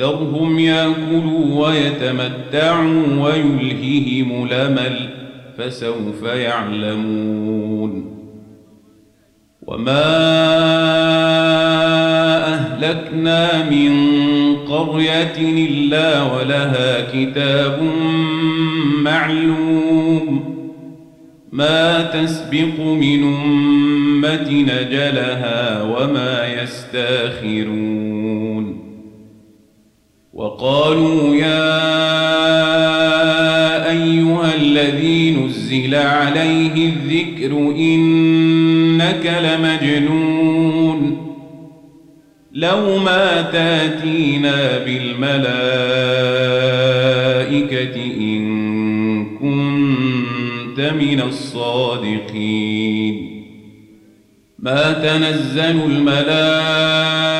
ذرهم ياكلوا ويتمتعوا ويلههم الأمل فسوف يعلمون. وما أهلكنا من قرية إلا ولها كتاب معلوم. ما تسبق من أمة نجلها وما يستأخرون. وقالوا يا أيها الذي نزل عليه الذكر إنك لمجنون لو ما تاتينا بالملائكة إن كنت من الصادقين. ما تنزل الملائكة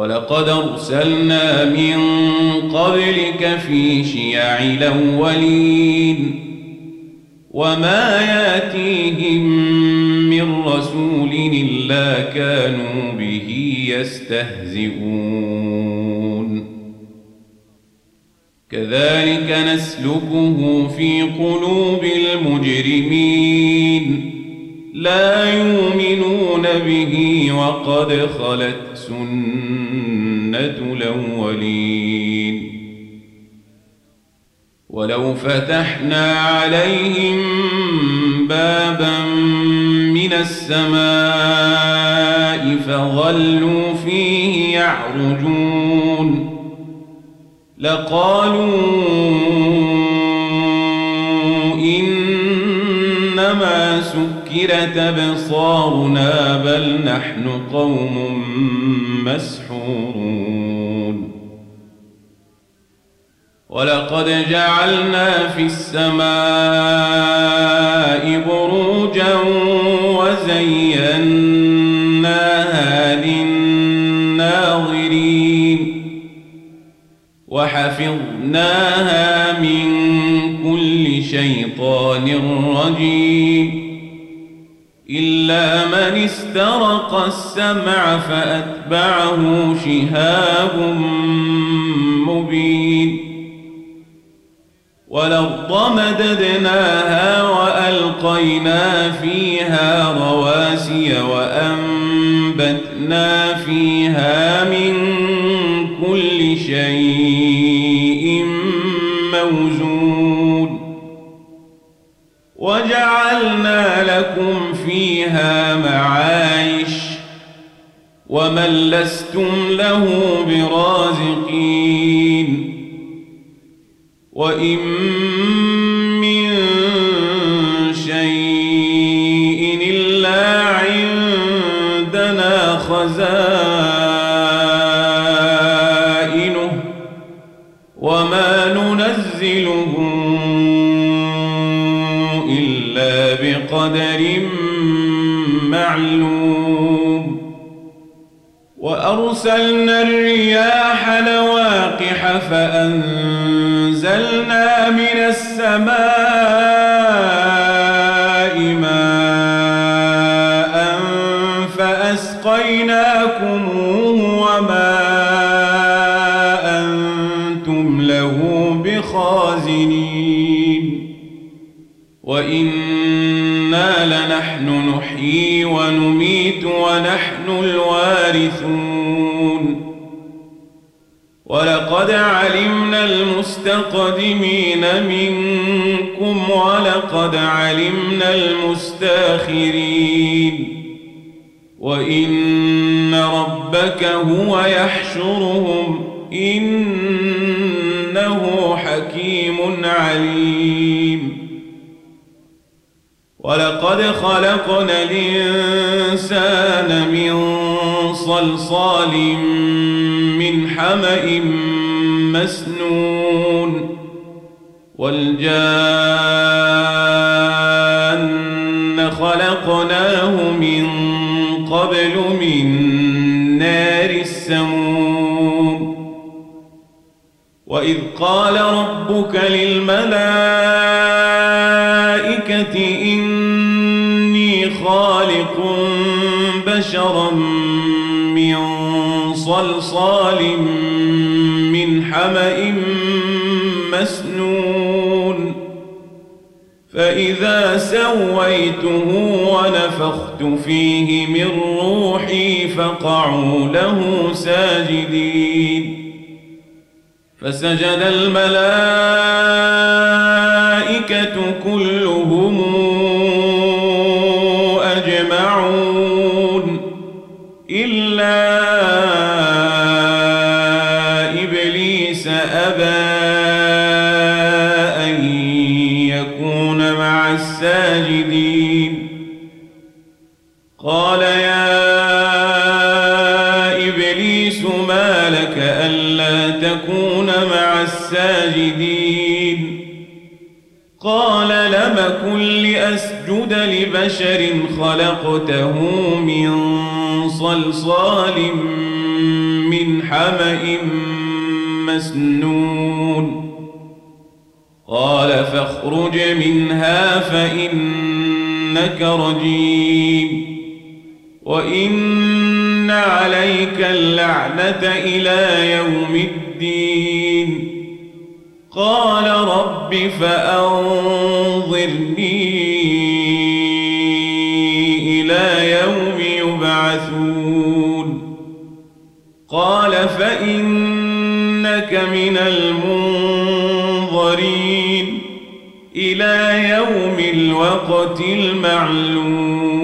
ولقد أرسلنا من قبلك في شيع الأولين وما ياتيهم من رسول إلا كانوا به يستهزئون. كذلك نسلكه في قلوب المجرمين. لا يؤمنون به وقد خلت سنة الأولين. ولو فتحنا عليهم بابا من السماء فظلوا فيه يعرجون. لقالوا إنما سكرت أبصارنا بل نحن قوم مسحورون. ولقد جعلنا في السماء بروجا وزيناها للناظرين. وحفظناها من شيطان رجيم إلا من استرق السمع فأتبعه شهاب مبين. والأرض مددناها وألقينا فيها رواسي وأنبتنا ومن لستم له برازقين وإن من شيء إلا عندنا خزائنه وما ننزله إلا بقدر معلوم وأرسلنا الرياح لواقح فأنزلنا من السماء ولقد علمنا المستقدمين منكم ولقد علمنا المستاخرين. وإن ربك هو يحشرهم إنه حكيم عليم. ولقد خلقنا الإنسان من صلصال من حمأ مسنون والجان خلقناه من قبل من نار السموم وإذ قال ربك للملائكة إني خالق بشرا من صلصال حمأ مسنون. فإذا سويته ونفخت فيه من روحي فقعوا له ساجدين. فسجد الملائكة كلهم لبشر خلقته من صلصال من حمأ مسنون. قال فاخرج منها فإنك رجيم. وإن عليك اللعنة إلى يوم الدين. قال رب فأنظرني الوقت المعلوم.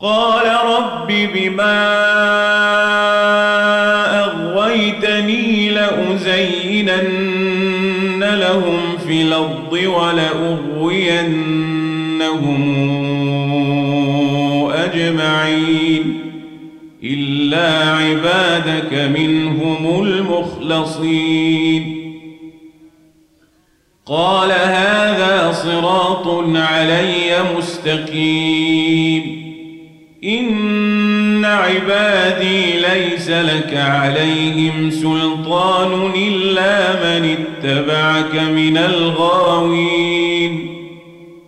قال رب بما أغويتني لأزينن لهم في الأرض ولأغوينهم أجمعين. إلا عبادك منهم المخلصين. قال هذا صراط علي مستقيم. إن عبادي ليس لك عليهم سلطان إلا من اتبعك من الغاوين.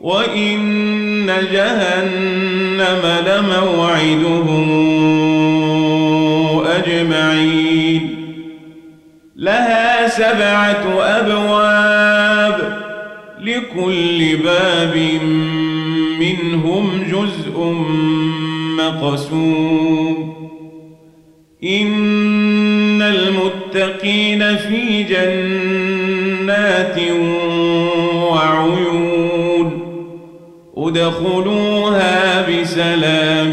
وإن جهنم لموعدهم أجمعين. لها سبعة أبواب لكل باب منهم جزء مقسوم. إن المتقين في جنات وعيون. ادخلوها بسلام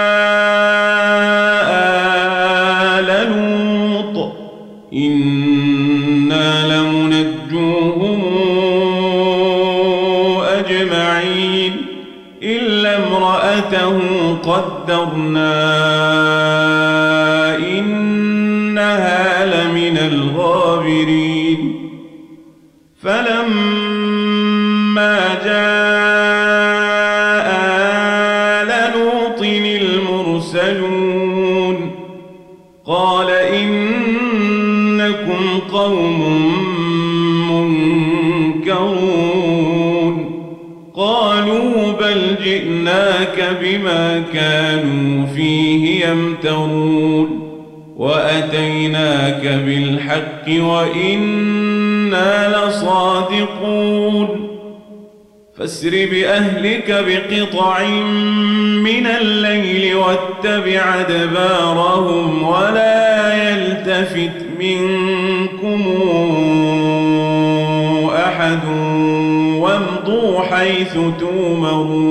قدرنا إنها لمن الغابرين فلما جاء آل لوط المرسلون قال إنكم قوم جئناك بما كانوا فيه يمترون وأتيناك بالحق وإنا لصادقون فاسر بأهلك بقطع من الليل واتبع دبارهم ولا يلتفت منكم أحد وامضوا حيث تومرون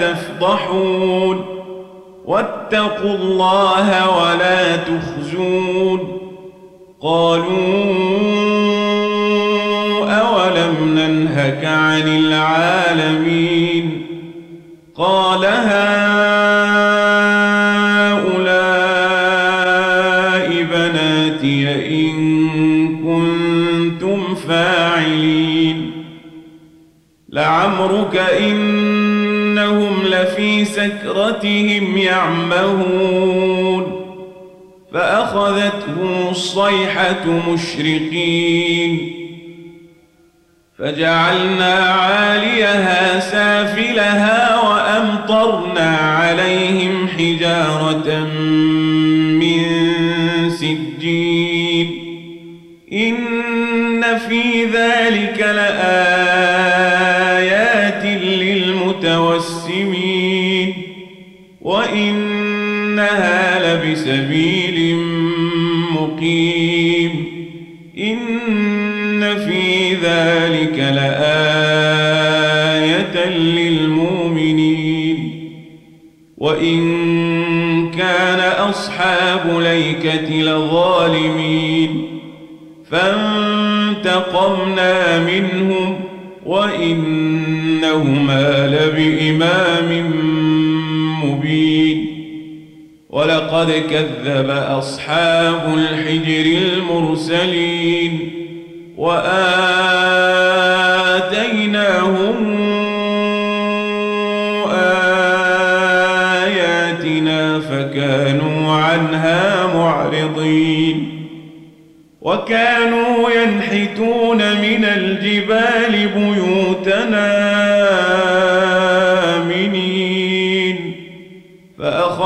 تفضحون. واتقوا الله ولا تخزون. قالوا أولم ننهك عن العالمين؟ قال هؤلاء سكرتهم يعمهون فأخذتهم الصيحة مشرقين فجعلنا عاليها سافلها وأمطرنا عليهم حجارة من لبسبيل مقيم. إن في ذلك لآية للمؤمنين. وإن كان أصحاب ليكة لظالمين. فانتقمنا منهم وإنهما لبإمام ولقد كذب أصحاب الحجر المرسلين وآتيناهم آياتنا فكانوا عنها معرضين وكانوا ينحتون من الجبال بيوتنا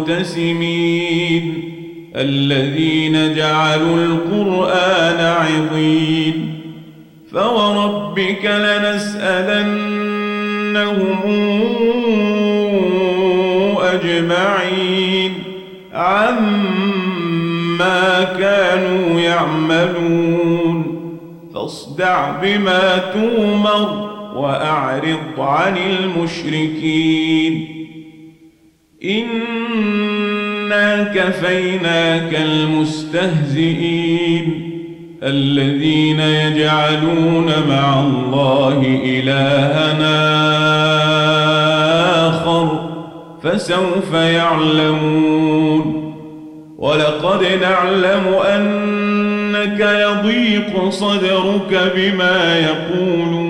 المقتسمين الذين جعلوا القرآن عظيم فوربك لنسألنهم أجمعين عما كانوا يعملون فاصدع بما تومر وأعرض عن المشركين إنا كفيناك المستهزئين الذين يجعلون مع الله إلهنا آخر فسوف يعلمون ولقد نعلم أنك يضيق صدرك بما يقولون